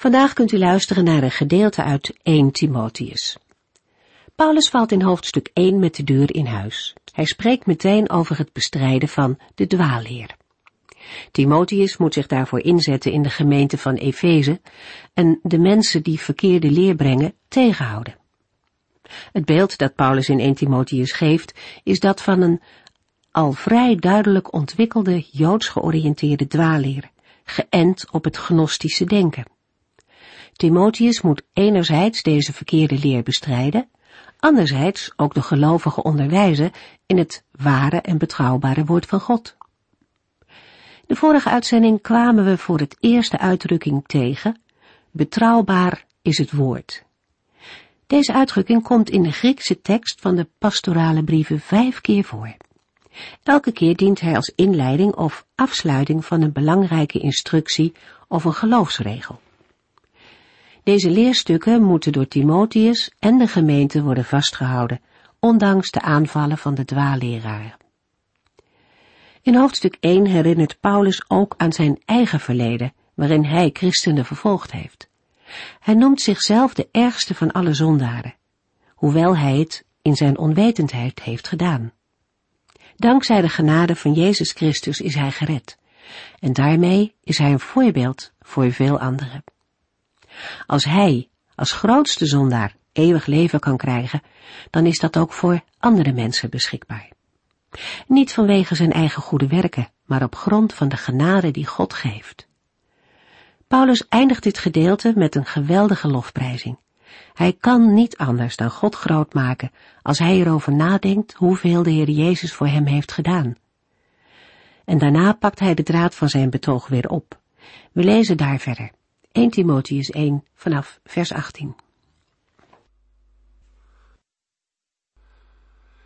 Vandaag kunt u luisteren naar een gedeelte uit 1 Timotheus. Paulus valt in hoofdstuk 1 met de deur in huis. Hij spreekt meteen over het bestrijden van de dwaalleer. Timotheus moet zich daarvoor inzetten in de gemeente van Efeze en de mensen die verkeerde leer brengen tegenhouden. Het beeld dat Paulus in 1 Timotheus geeft is dat van een al vrij duidelijk ontwikkelde joods georiënteerde dwaalleer, geënt op het gnostische denken. Timotheus moet enerzijds deze verkeerde leer bestrijden, anderzijds ook de gelovigen onderwijzen in het ware en betrouwbare woord van God. De vorige uitzending kwamen we voor het eerst de uitdrukking tegen, betrouwbaar is het woord. Deze uitdrukking komt in de Griekse tekst van de pastorale brieven vijf keer voor. Elke keer dient hij als inleiding of afsluiting van een belangrijke instructie of een geloofsregel. Deze leerstukken moeten door Timotheus en de gemeente worden vastgehouden, ondanks de aanvallen van de dwaalleraren. In hoofdstuk 1 herinnert Paulus ook aan zijn eigen verleden, waarin hij christenen vervolgd heeft. Hij noemt zichzelf de ergste van alle zondaren, hoewel hij het in zijn onwetendheid heeft gedaan. Dankzij de genade van Jezus Christus is hij gered, en daarmee is hij een voorbeeld voor veel anderen. Als hij, als grootste zondaar, eeuwig leven kan krijgen, dan is dat ook voor andere mensen beschikbaar. Niet vanwege zijn eigen goede werken, maar op grond van de genade die God geeft. Paulus eindigt dit gedeelte met een geweldige lofprijzing. Hij kan niet anders dan God groot maken als hij erover nadenkt hoeveel de Heer Jezus voor hem heeft gedaan. En daarna pakt hij de draad van zijn betoog weer op. We lezen daar verder. 1 Timotheus 1 vanaf vers 18.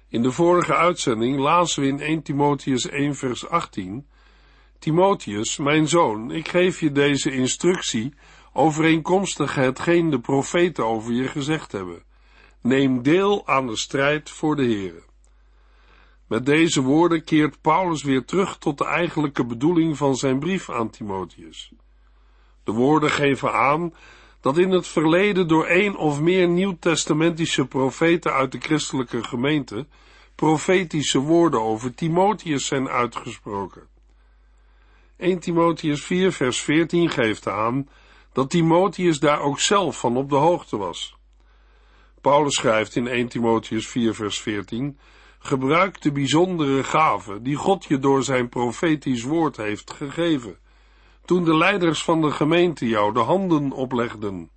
In de vorige uitzending lazen we in 1 Timotheus 1 vers 18 Timotheus, mijn zoon, ik geef je deze instructie overeenkomstig hetgeen de profeten over je gezegd hebben. Neem deel aan de strijd voor de Heere. Met deze woorden keert Paulus weer terug tot de eigenlijke bedoeling van zijn brief aan Timotheus. De woorden geven aan dat in het verleden door één of meer nieuwtestamentische profeten uit de christelijke gemeente profetische woorden over Timotheus zijn uitgesproken. 1 Timotheus 4 vers 14 geeft aan dat Timotheus daar ook zelf van op de hoogte was. Paulus schrijft in 1 Timotheus 4 vers 14 Gebruik de bijzondere gaven die God je door zijn profetisch woord heeft gegeven toen de leiders van de gemeente jou de handen oplegden.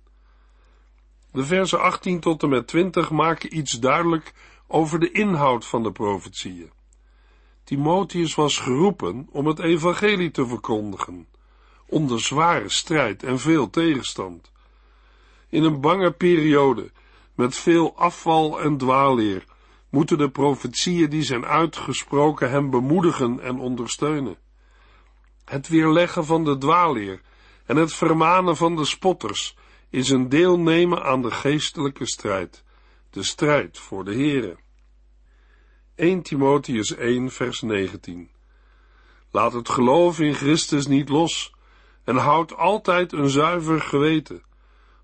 De versen 18 tot en met 20 maken iets duidelijk over de inhoud van de profetieën. Timotheus was geroepen om het evangelie te verkondigen, onder zware strijd en veel tegenstand. In een bange periode, met veel afval en dwaalleer, moeten de profetieën die zijn uitgesproken hem bemoedigen en ondersteunen het weerleggen van de dwaalleer en het vermanen van de spotters is een deelnemen aan de geestelijke strijd, de strijd voor de Here. 1 Timotheus 1 vers 19 Laat het geloof in Christus niet los en houd altijd een zuiver geweten,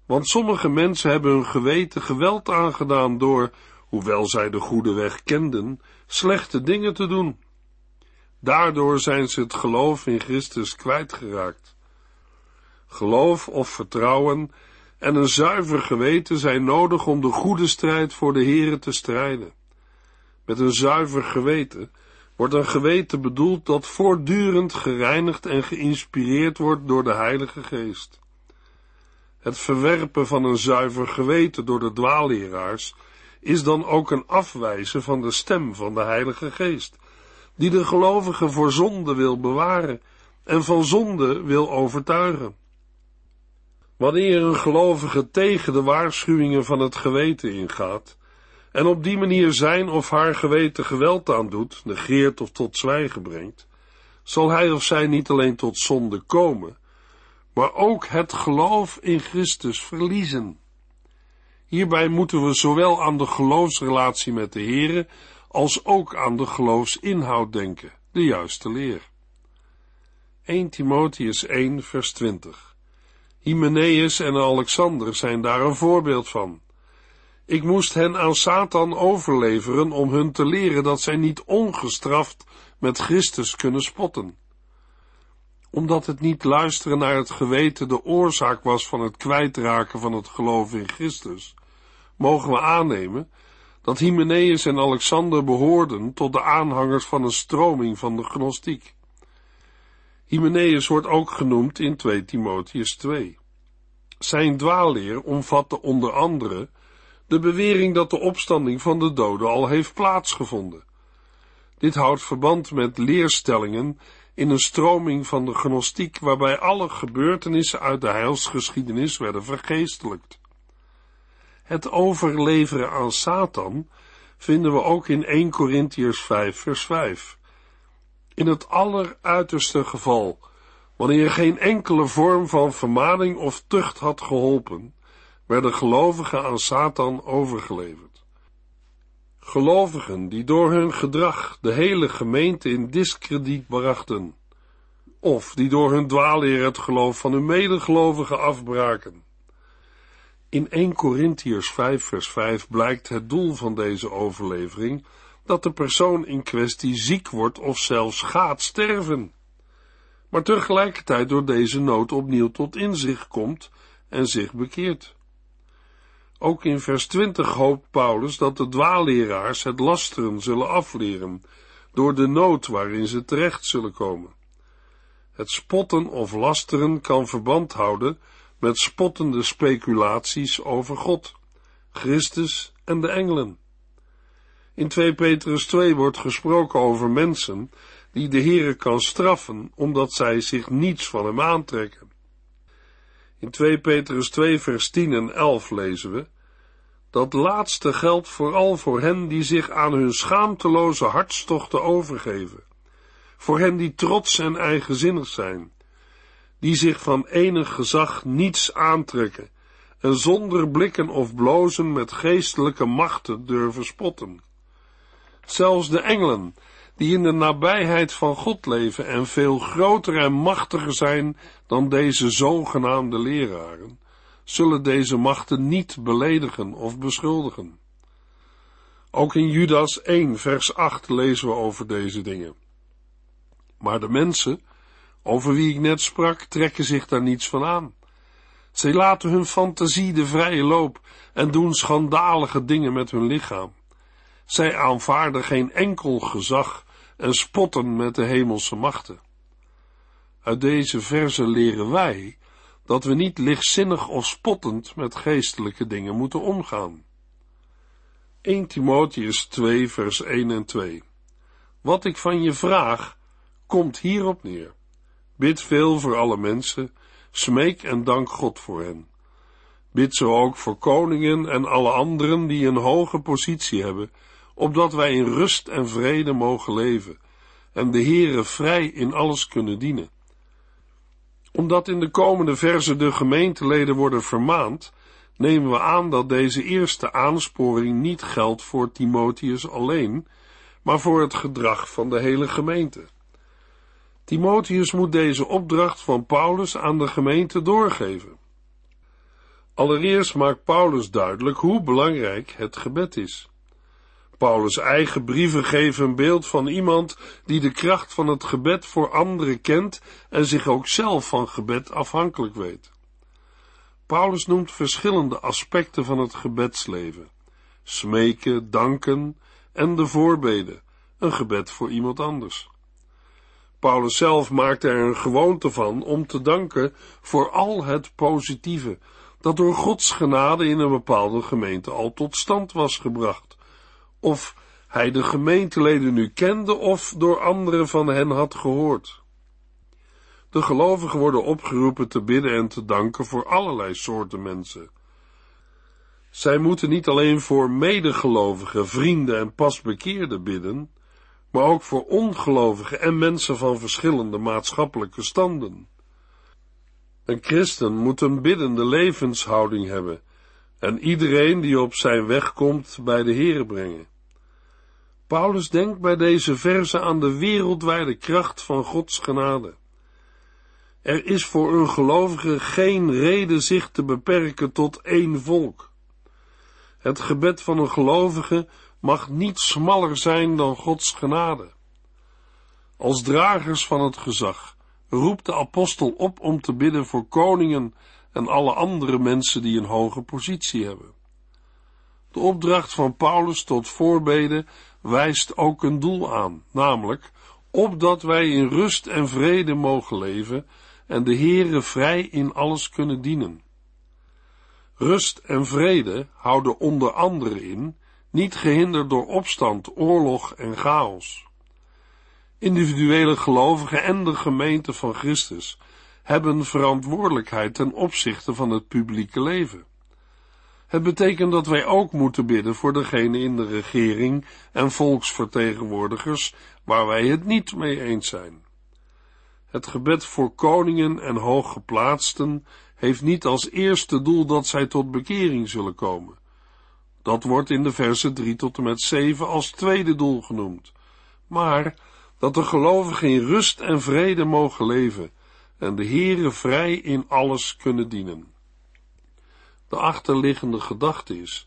want sommige mensen hebben hun geweten geweld aangedaan door, hoewel zij de goede weg kenden, slechte dingen te doen. Daardoor zijn ze het geloof in Christus kwijtgeraakt. Geloof of vertrouwen en een zuiver geweten zijn nodig om de goede strijd voor de Here te strijden. Met een zuiver geweten wordt een geweten bedoeld dat voortdurend gereinigd en geïnspireerd wordt door de Heilige Geest. Het verwerpen van een zuiver geweten door de dwaalleraars is dan ook een afwijzen van de stem van de Heilige Geest die de gelovige voor zonde wil bewaren en van zonde wil overtuigen. Wanneer een gelovige tegen de waarschuwingen van het geweten ingaat en op die manier zijn of haar geweten geweld aandoet, negeert of tot zwijgen brengt, zal hij of zij niet alleen tot zonde komen, maar ook het geloof in Christus verliezen. Hierbij moeten we zowel aan de geloofsrelatie met de Here als ook aan de geloofsinhoud denken, de juiste leer. 1 Timotheus 1 vers 20 Hymenaeus en Alexander zijn daar een voorbeeld van. Ik moest hen aan Satan overleveren om hun te leren dat zij niet ongestraft met Christus kunnen spotten. Omdat het niet luisteren naar het geweten de oorzaak was van het kwijtraken van het geloof in Christus, mogen we aannemen dat Hymenaeus en Alexander behoorden tot de aanhangers van een stroming van de gnostiek. Hymenaeus wordt ook genoemd in 2 Timotheus 2. Zijn dwaalleer omvatte onder andere de bewering dat de opstanding van de doden al heeft plaatsgevonden. Dit houdt verband met leerstellingen in een stroming van de gnostiek waarbij alle gebeurtenissen uit de heilsgeschiedenis werden vergeestelijkt. Het overleveren aan Satan vinden we ook in 1 Corinthiërs 5 vers 5. In het alleruiterste geval, wanneer geen enkele vorm van vermaning of tucht had geholpen, werden gelovigen aan Satan overgeleverd. Gelovigen die door hun gedrag de hele gemeente in diskrediet brachten, of die door hun dwaalleer het geloof van hun medegelovigen afbraken. In 1 Corinthiërs 5 vers 5 blijkt het doel van deze overlevering dat de persoon in kwestie ziek wordt of zelfs gaat sterven, maar tegelijkertijd door deze nood opnieuw tot inzicht komt en zich bekeert. Ook in vers 20 hoopt Paulus dat de dwaalleraars het lasteren zullen afleren door de nood waarin ze terecht zullen komen. Het spotten of lasteren kan verband houden met spottende speculaties over God, Christus en de engelen. In 2 Petrus 2 wordt gesproken over mensen die de Heere kan straffen omdat zij zich niets van hem aantrekken. In 2 Petrus 2 vers 10 en 11 lezen we, dat laatste geldt vooral voor hen die zich aan hun schaamteloze hartstochten overgeven, voor hen die trots en eigenzinnig zijn, die zich van enig gezag niets aantrekken en zonder blikken of blozen met geestelijke machten durven spotten. Zelfs de engelen, die in de nabijheid van God leven en veel groter en machtiger zijn dan deze zogenaamde leraren, zullen deze machten niet beledigen of beschuldigen. Ook in Judas 1 vers 8 lezen we over deze dingen. Maar de mensen, over wie ik net sprak, trekken zich daar niets van aan. Zij laten hun fantasie de vrije loop en doen schandalige dingen met hun lichaam. Zij aanvaarden geen enkel gezag en spotten met de hemelse machten. Uit deze verse leren wij dat we niet lichtzinnig of spottend met geestelijke dingen moeten omgaan. 1 Timotheus 2 vers 1 en 2 Wat ik van je vraag, komt hierop neer. Bid veel voor alle mensen, smeek en dank God voor hen. Bid zo ook voor koningen en alle anderen die een hoge positie hebben, opdat wij in rust en vrede mogen leven en de Heere vrij in alles kunnen dienen omdat in de komende verse de gemeenteleden worden vermaand, nemen we aan dat deze eerste aansporing niet geldt voor Timotheus alleen, maar voor het gedrag van de hele gemeente. Timotheus moet deze opdracht van Paulus aan de gemeente doorgeven. Allereerst maakt Paulus duidelijk hoe belangrijk het gebed is. Paulus' eigen brieven geven een beeld van iemand die de kracht van het gebed voor anderen kent en zich ook zelf van gebed afhankelijk weet. Paulus noemt verschillende aspecten van het gebedsleven: smeken, danken en de voorbeden, een gebed voor iemand anders. Paulus zelf maakt er een gewoonte van om te danken voor al het positieve dat door Gods genade in een bepaalde gemeente al tot stand was gebracht of hij de gemeenteleden nu kende of door anderen van hen had gehoord. De gelovigen worden opgeroepen te bidden en te danken voor allerlei soorten mensen. Zij moeten niet alleen voor medegelovigen, vrienden en pasbekeerden bidden, maar ook voor ongelovigen en mensen van verschillende maatschappelijke standen. Een christen moet een biddende levenshouding hebben en iedereen die op zijn weg komt bij de Heere brengen. Paulus denkt bij deze verse aan de wereldwijde kracht van Gods genade. Er is voor een gelovige geen reden zich te beperken tot één volk. Het gebed van een gelovige mag niet smaller zijn dan Gods genade. Als dragers van het gezag roept de apostel op om te bidden voor koningen en alle andere mensen die een hoge positie hebben. De opdracht van Paulus tot voorbeden wijst ook een doel aan, namelijk opdat wij in rust en vrede mogen leven en de Heere vrij in alles kunnen dienen. Rust en vrede houden onder andere in, niet gehinderd door opstand, oorlog en chaos. Individuele gelovigen en de gemeente van Christus hebben verantwoordelijkheid ten opzichte van het publieke leven. Het betekent dat wij ook moeten bidden voor degene in de regering en volksvertegenwoordigers waar wij het niet mee eens zijn. Het gebed voor koningen en hooggeplaatsten heeft niet als eerste doel dat zij tot bekering zullen komen. Dat wordt in de versen 3 tot en met 7 als tweede doel genoemd. Maar dat de gelovigen in rust en vrede mogen leven en de Heere vrij in alles kunnen dienen. De achterliggende gedachte is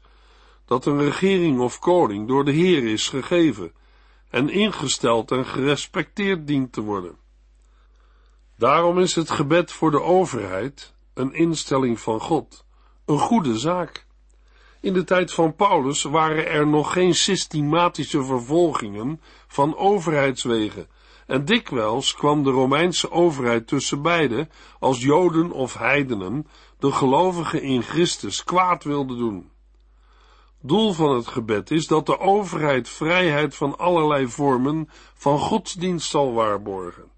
dat een regering of koning door de Heer is gegeven en ingesteld en gerespecteerd dient te worden. Daarom is het gebed voor de overheid, een instelling van God, een goede zaak. In de tijd van Paulus waren er nog geen systematische vervolgingen van overheidswegen, en dikwijls kwam de Romeinse overheid tussen beiden als Joden of heidenen de gelovigen in Christus kwaad wilden doen. Doel van het gebed is dat de overheid vrijheid van allerlei vormen van godsdienst zal waarborgen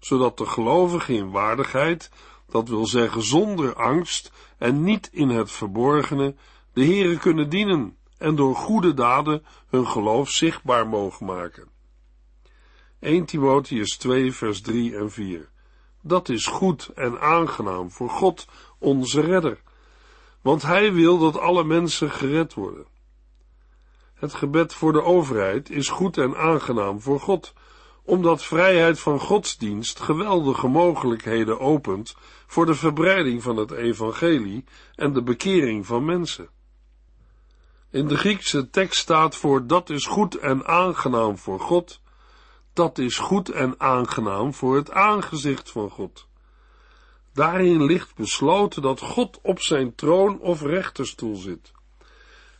zodat de gelovigen in waardigheid, dat wil zeggen zonder angst en niet in het verborgene, de Heere kunnen dienen en door goede daden hun geloof zichtbaar mogen maken. 1 Timotheus 2 vers 3 en 4 Dat is goed en aangenaam voor God, onze redder, want Hij wil dat alle mensen gered worden. Het gebed voor de overheid is goed en aangenaam voor God, omdat vrijheid van godsdienst geweldige mogelijkheden opent voor de verbreiding van het evangelie en de bekering van mensen. In de Griekse tekst staat voor dat is goed en aangenaam voor God, dat is goed en aangenaam voor het aangezicht van God. Daarin ligt besloten dat God op zijn troon of rechterstoel zit.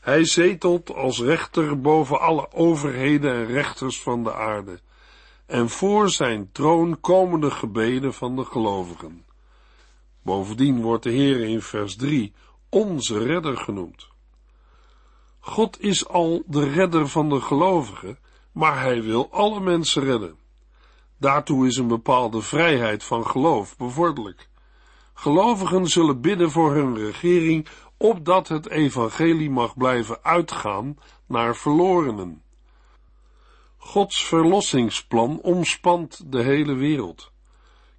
Hij zetelt als rechter boven alle overheden en rechters van de aarde en voor zijn troon komen de gebeden van de gelovigen. Bovendien wordt de Heer in vers 3 onze redder genoemd. God is al de redder van de gelovigen, maar hij wil alle mensen redden. Daartoe is een bepaalde vrijheid van geloof bevorderlijk. Gelovigen zullen bidden voor hun regering, opdat het evangelie mag blijven uitgaan naar verlorenen. Gods verlossingsplan omspant de hele wereld.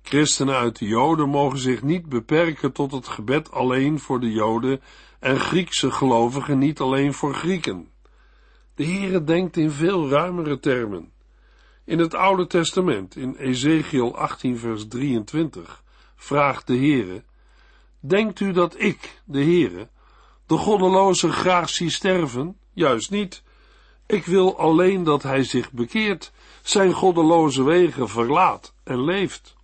Christenen uit de Joden mogen zich niet beperken tot het gebed alleen voor de Joden en Griekse gelovigen niet alleen voor Grieken. De Heere denkt in veel ruimere termen. In het Oude Testament, in Ezekiel 18 vers 23, vraagt de Heere, Denkt u dat ik, de Heere, de goddeloze graag zie sterven? Juist niet. Ik wil alleen dat hij zich bekeert, zijn goddeloze wegen verlaat en leeft.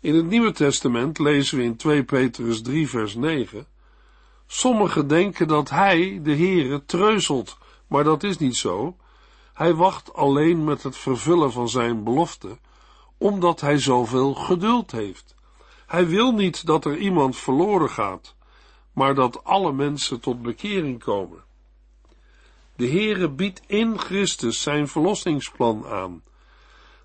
In het Nieuwe Testament lezen we in 2 Petrus 3 vers 9 Sommigen denken dat hij, de Heere, treuzelt, maar dat is niet zo. Hij wacht alleen met het vervullen van zijn belofte, omdat hij zoveel geduld heeft. Hij wil niet dat er iemand verloren gaat, maar dat alle mensen tot bekering komen. De Heere biedt in Christus zijn verlossingsplan aan.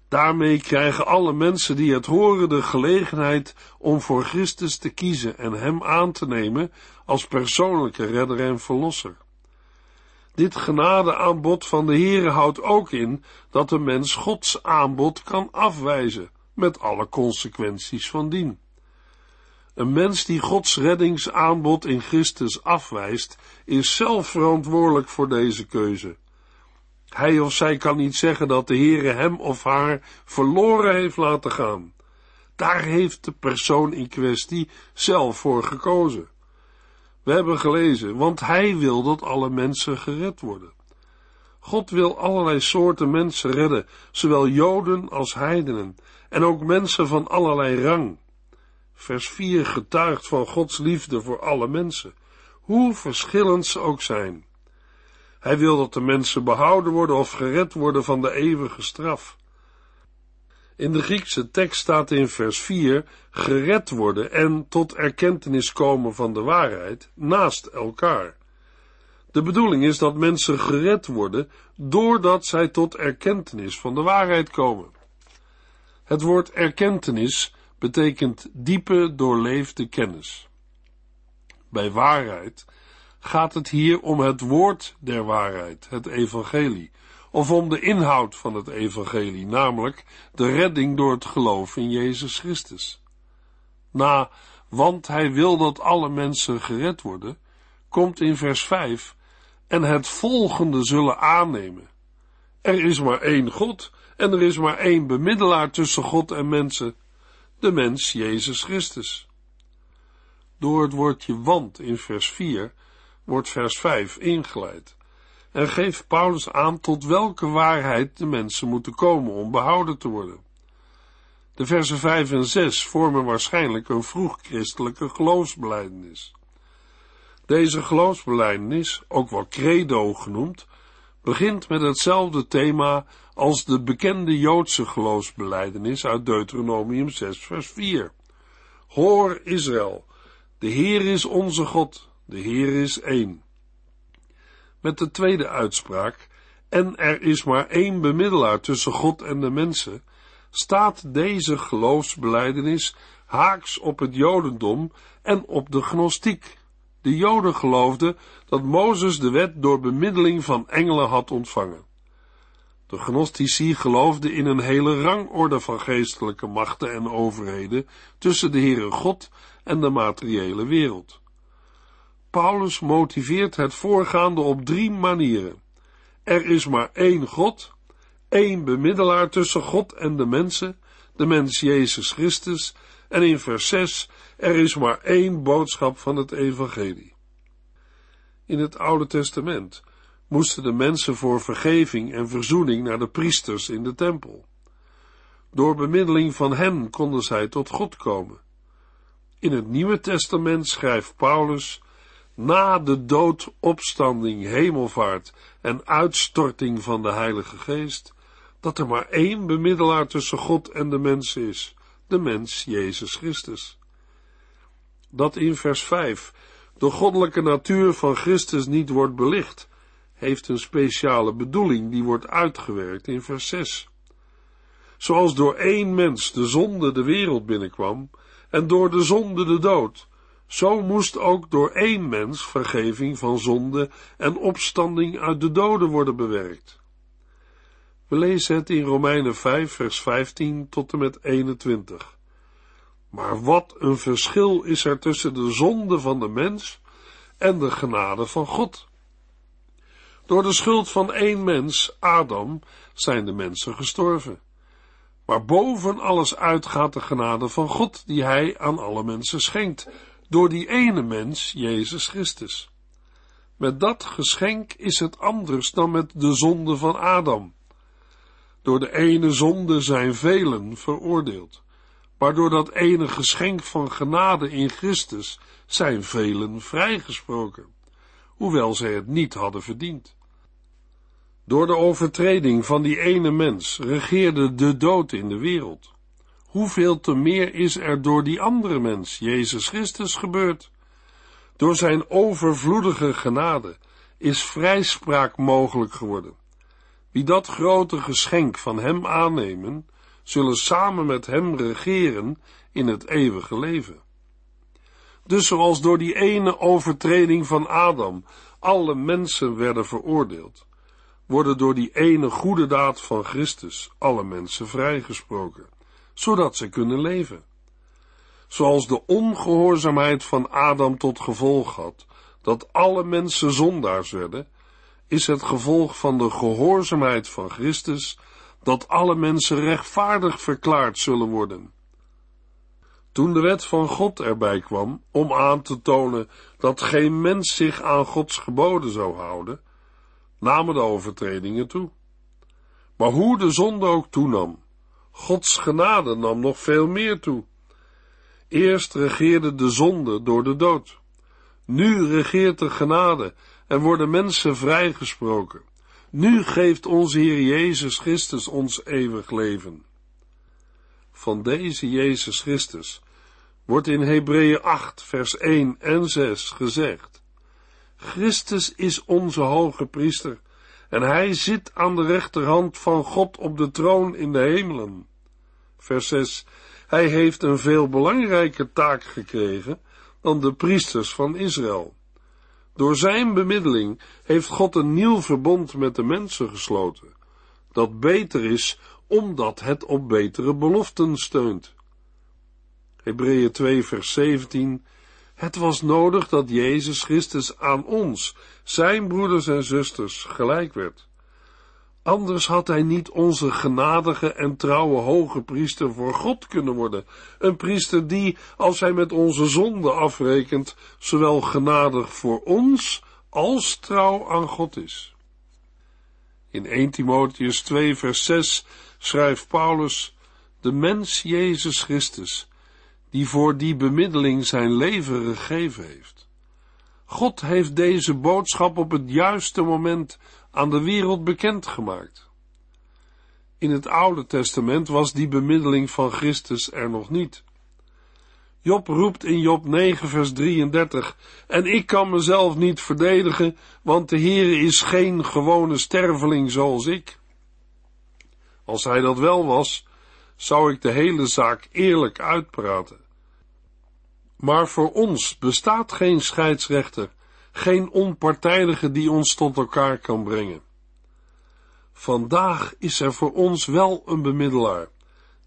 Daarmee krijgen alle mensen die het horen de gelegenheid om voor Christus te kiezen en Hem aan te nemen als persoonlijke redder en verlosser. Dit genadeaanbod van de Heere houdt ook in dat de mens Gods aanbod kan afwijzen, met alle consequenties van dien. Een mens die Gods reddingsaanbod in Christus afwijst, is zelf verantwoordelijk voor deze keuze. Hij of zij kan niet zeggen dat de Heere hem of haar verloren heeft laten gaan. Daar heeft de persoon in kwestie zelf voor gekozen. We hebben gelezen, want hij wil dat alle mensen gered worden. God wil allerlei soorten mensen redden, zowel Joden als heidenen, en ook mensen van allerlei rang. Vers 4 getuigt van Gods liefde voor alle mensen, hoe verschillend ze ook zijn. Hij wil dat de mensen behouden worden of gered worden van de eeuwige straf. In de Griekse tekst staat in vers 4 gered worden en tot erkentenis komen van de waarheid naast elkaar. De bedoeling is dat mensen gered worden doordat zij tot erkentenis van de waarheid komen. Het woord erkentenis betekent diepe doorleefde kennis. Bij waarheid gaat het hier om het woord der waarheid, het evangelie, of om de inhoud van het evangelie, namelijk de redding door het geloof in Jezus Christus. Na, want hij wil dat alle mensen gered worden, komt in vers 5, en het volgende zullen aannemen. Er is maar één God, en er is maar één bemiddelaar tussen God en mensen, de mens Jezus Christus. Door het woordje want in vers 4 wordt vers 5 ingeleid en geeft Paulus aan tot welke waarheid de mensen moeten komen om behouden te worden. De versen 5 en 6 vormen waarschijnlijk een vroeg-christelijke geloofsbeleidenis. Deze geloofsbeleidenis, ook wel credo genoemd, begint met hetzelfde thema als de bekende Joodse geloofsbeleidenis uit Deuteronomium 6 vers 4. Hoor Israël, de Heer is onze God, de Heer is één. Met de tweede uitspraak, en er is maar één bemiddelaar tussen God en de mensen, staat deze geloofsbeleidenis haaks op het Jodendom en op de gnostiek. De Joden geloofden dat Mozes de wet door bemiddeling van engelen had ontvangen. De gnostici geloofden in een hele rangorde van geestelijke machten en overheden tussen de Heere God en de materiële wereld. Paulus motiveert het voorgaande op drie manieren. Er is maar één God, één bemiddelaar tussen God en de mensen, de mens Jezus Christus, en in vers 6, er is maar één boodschap van het evangelie. In het Oude Testament moesten de mensen voor vergeving en verzoening naar de priesters in de tempel. Door bemiddeling van hen konden zij tot God komen. In het Nieuwe Testament schrijft Paulus na de dood, opstanding, hemelvaart en uitstorting van de Heilige Geest, dat er maar één bemiddelaar tussen God en de mens is, de mens Jezus Christus. Dat in vers 5 de goddelijke natuur van Christus niet wordt belicht, heeft een speciale bedoeling die wordt uitgewerkt in vers 6. Zoals door één mens de zonde de wereld binnenkwam en door de zonde de dood, zo moest ook door één mens vergeving van zonde en opstanding uit de doden worden bewerkt. We lezen het in Romeinen 5, vers 15 tot en met 21. Maar wat een verschil is er tussen de zonde van de mens en de genade van God. Door de schuld van één mens, Adam, zijn de mensen gestorven. Maar boven alles uitgaat de genade van God, die hij aan alle mensen schenkt, door die ene mens, Jezus Christus. Met dat geschenk is het anders dan met de zonde van Adam. Door de ene zonde zijn velen veroordeeld, maar door dat ene geschenk van genade in Christus zijn velen vrijgesproken, hoewel zij het niet hadden verdiend. Door de overtreding van die ene mens regeerde de dood in de wereld hoeveel te meer is er door die andere mens, Jezus Christus, gebeurd? Door zijn overvloedige genade is vrijspraak mogelijk geworden. Wie dat grote geschenk van hem aannemen, zullen samen met hem regeren in het eeuwige leven. Dus zoals door die ene overtreding van Adam alle mensen werden veroordeeld, worden door die ene goede daad van Christus alle mensen vrijgesproken, zodat ze kunnen leven. Zoals de ongehoorzaamheid van Adam tot gevolg had dat alle mensen zondaars werden, is het gevolg van de gehoorzaamheid van Christus dat alle mensen rechtvaardig verklaard zullen worden. Toen de wet van God erbij kwam om aan te tonen dat geen mens zich aan Gods geboden zou houden, namen de overtredingen toe. Maar hoe de zonde ook toenam, Gods genade nam nog veel meer toe. Eerst regeerde de zonde door de dood. Nu regeert de genade en worden mensen vrijgesproken. Nu geeft onze Heer Jezus Christus ons eeuwig leven. Van deze Jezus Christus wordt in Hebreeën 8, vers 1 en 6 gezegd: Christus is onze hoge priester en hij zit aan de rechterhand van God op de troon in de hemelen. Vers 6. Hij heeft een veel belangrijke taak gekregen dan de priesters van Israël. Door zijn bemiddeling heeft God een nieuw verbond met de mensen gesloten, dat beter is omdat het op betere beloften steunt. Hebreeën 2 vers 17 Het was nodig dat Jezus Christus aan ons, zijn broeders en zusters, gelijk werd. Anders had hij niet onze genadige en trouwe hoge priester voor God kunnen worden. Een priester die, als hij met onze zonde afrekent, zowel genadig voor ons als trouw aan God is. In 1 Timotheus 2 vers 6 schrijft Paulus, de mens Jezus Christus, die voor die bemiddeling zijn leven gegeven heeft. God heeft deze boodschap op het juiste moment aan de wereld bekendgemaakt. In het Oude Testament was die bemiddeling van Christus er nog niet. Job roept in Job 9 vers 33, en ik kan mezelf niet verdedigen, want de Heere is geen gewone sterveling zoals ik. Als hij dat wel was, zou ik de hele zaak eerlijk uitpraten. Maar voor ons bestaat geen scheidsrechter, geen onpartijdige die ons tot elkaar kan brengen. Vandaag is er voor ons wel een bemiddelaar,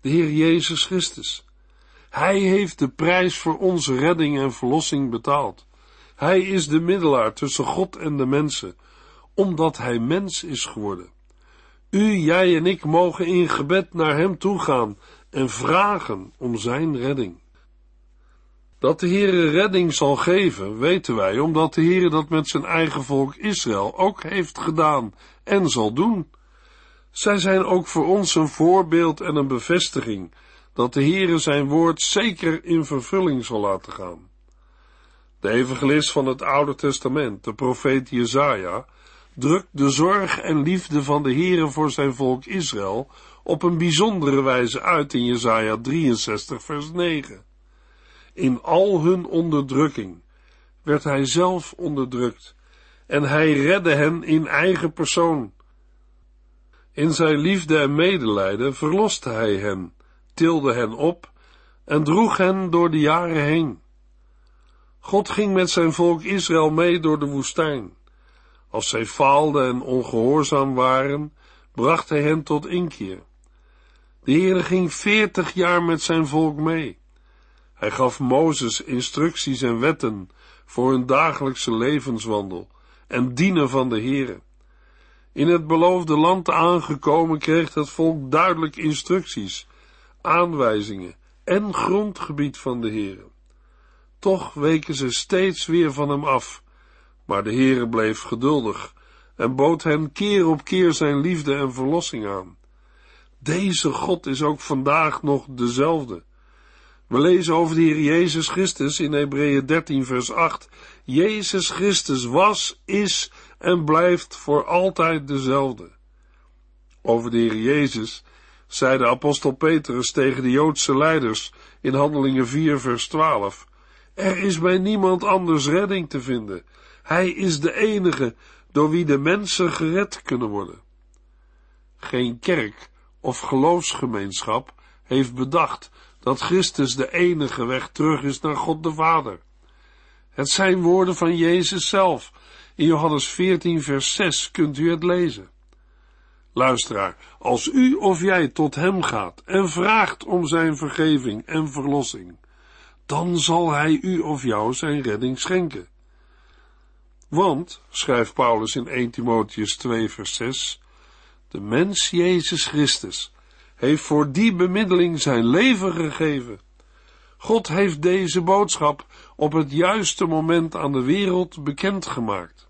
de Heer Jezus Christus. Hij heeft de prijs voor onze redding en verlossing betaald. Hij is de middelaar tussen God en de mensen, omdat hij mens is geworden. U, jij en ik mogen in gebed naar hem toe gaan en vragen om zijn redding. Dat de Heere redding zal geven, weten wij, omdat de Heere dat met zijn eigen volk Israël ook heeft gedaan en zal doen. Zij zijn ook voor ons een voorbeeld en een bevestiging dat de Heere zijn woord zeker in vervulling zal laten gaan. De evangelist van het Oude Testament, de profeet Jezaja, drukt de zorg en liefde van de Heere voor zijn volk Israël op een bijzondere wijze uit in Jezaja 63 vers 9. In al hun onderdrukking werd hij zelf onderdrukt en hij redde hen in eigen persoon. In zijn liefde en medelijden verloste hij hen, tilde hen op en droeg hen door de jaren heen. God ging met zijn volk Israël mee door de woestijn. Als zij faalden en ongehoorzaam waren, bracht hij hen tot inkeer. De Heere ging veertig jaar met zijn volk mee. Hij gaf Mozes instructies en wetten voor hun dagelijkse levenswandel en dienen van de Heere. In het beloofde land aangekomen kreeg het volk duidelijk instructies, aanwijzingen en grondgebied van de Heere. Toch weken ze steeds weer van hem af, maar de Heere bleef geduldig en bood hen keer op keer zijn liefde en verlossing aan. Deze God is ook vandaag nog dezelfde. We lezen over de Heer Jezus Christus in Hebreeën 13 vers 8. Jezus Christus was, is en blijft voor altijd dezelfde. Over de Heer Jezus zei de apostel Petrus tegen de Joodse leiders in Handelingen 4 vers 12. Er is bij niemand anders redding te vinden. Hij is de enige door wie de mensen gered kunnen worden. Geen kerk of geloofsgemeenschap heeft bedacht dat Christus de enige weg terug is naar God de Vader. Het zijn woorden van Jezus zelf. In Johannes 14, vers 6 kunt u het lezen. Luisteraar, als u of jij tot hem gaat en vraagt om zijn vergeving en verlossing, dan zal hij u of jou zijn redding schenken. Want, schrijft Paulus in 1 Timotheus 2 vers 6, de mens Jezus Christus heeft voor die bemiddeling zijn leven gegeven. God heeft deze boodschap op het juiste moment aan de wereld bekendgemaakt.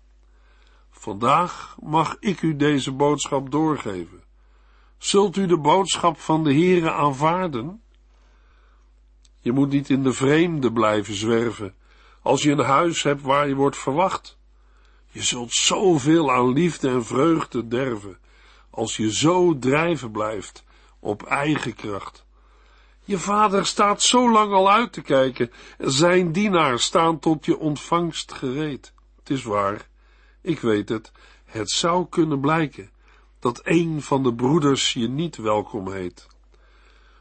Vandaag mag ik u deze boodschap doorgeven. Zult u de boodschap van de Heere aanvaarden? Je moet niet in de vreemde blijven zwerven, als je een huis hebt waar je wordt verwacht. Je zult zoveel aan liefde en vreugde derven, als je zo drijven blijft op eigen kracht. Je vader staat zo lang al uit te kijken, zijn dienaars staan tot je ontvangst gereed. Het is waar, ik weet het, het zou kunnen blijken dat een van de broeders je niet welkom heet.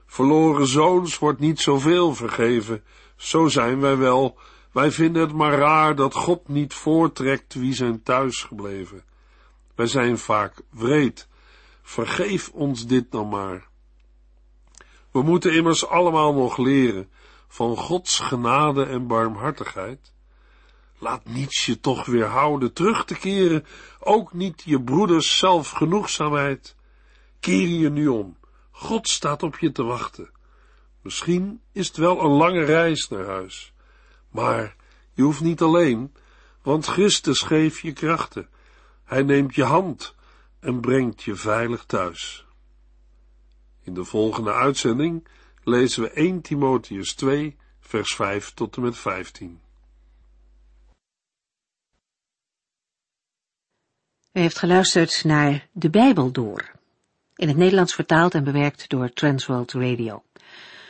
Verloren zoons wordt niet zoveel vergeven, zo zijn wij wel. Wij vinden het maar raar dat God niet voortrekt wie zijn thuis gebleven. Wij zijn vaak wreed. Vergeef ons dit dan maar. We moeten immers allemaal nog leren van Gods genade en barmhartigheid. Laat niets je toch weerhouden terug te keren, ook niet je broeders zelfgenoegzaamheid. Keer je nu om. God staat op je te wachten. Misschien is het wel een lange reis naar huis, maar je hoeft niet alleen, want Christus geeft je krachten. Hij neemt je hand en brengt je veilig thuis. In de volgende uitzending lezen we 1 Timotheus 2, vers 5 tot en met 15. U heeft geluisterd naar De Bijbel Door, in het Nederlands vertaald en bewerkt door Transworld Radio.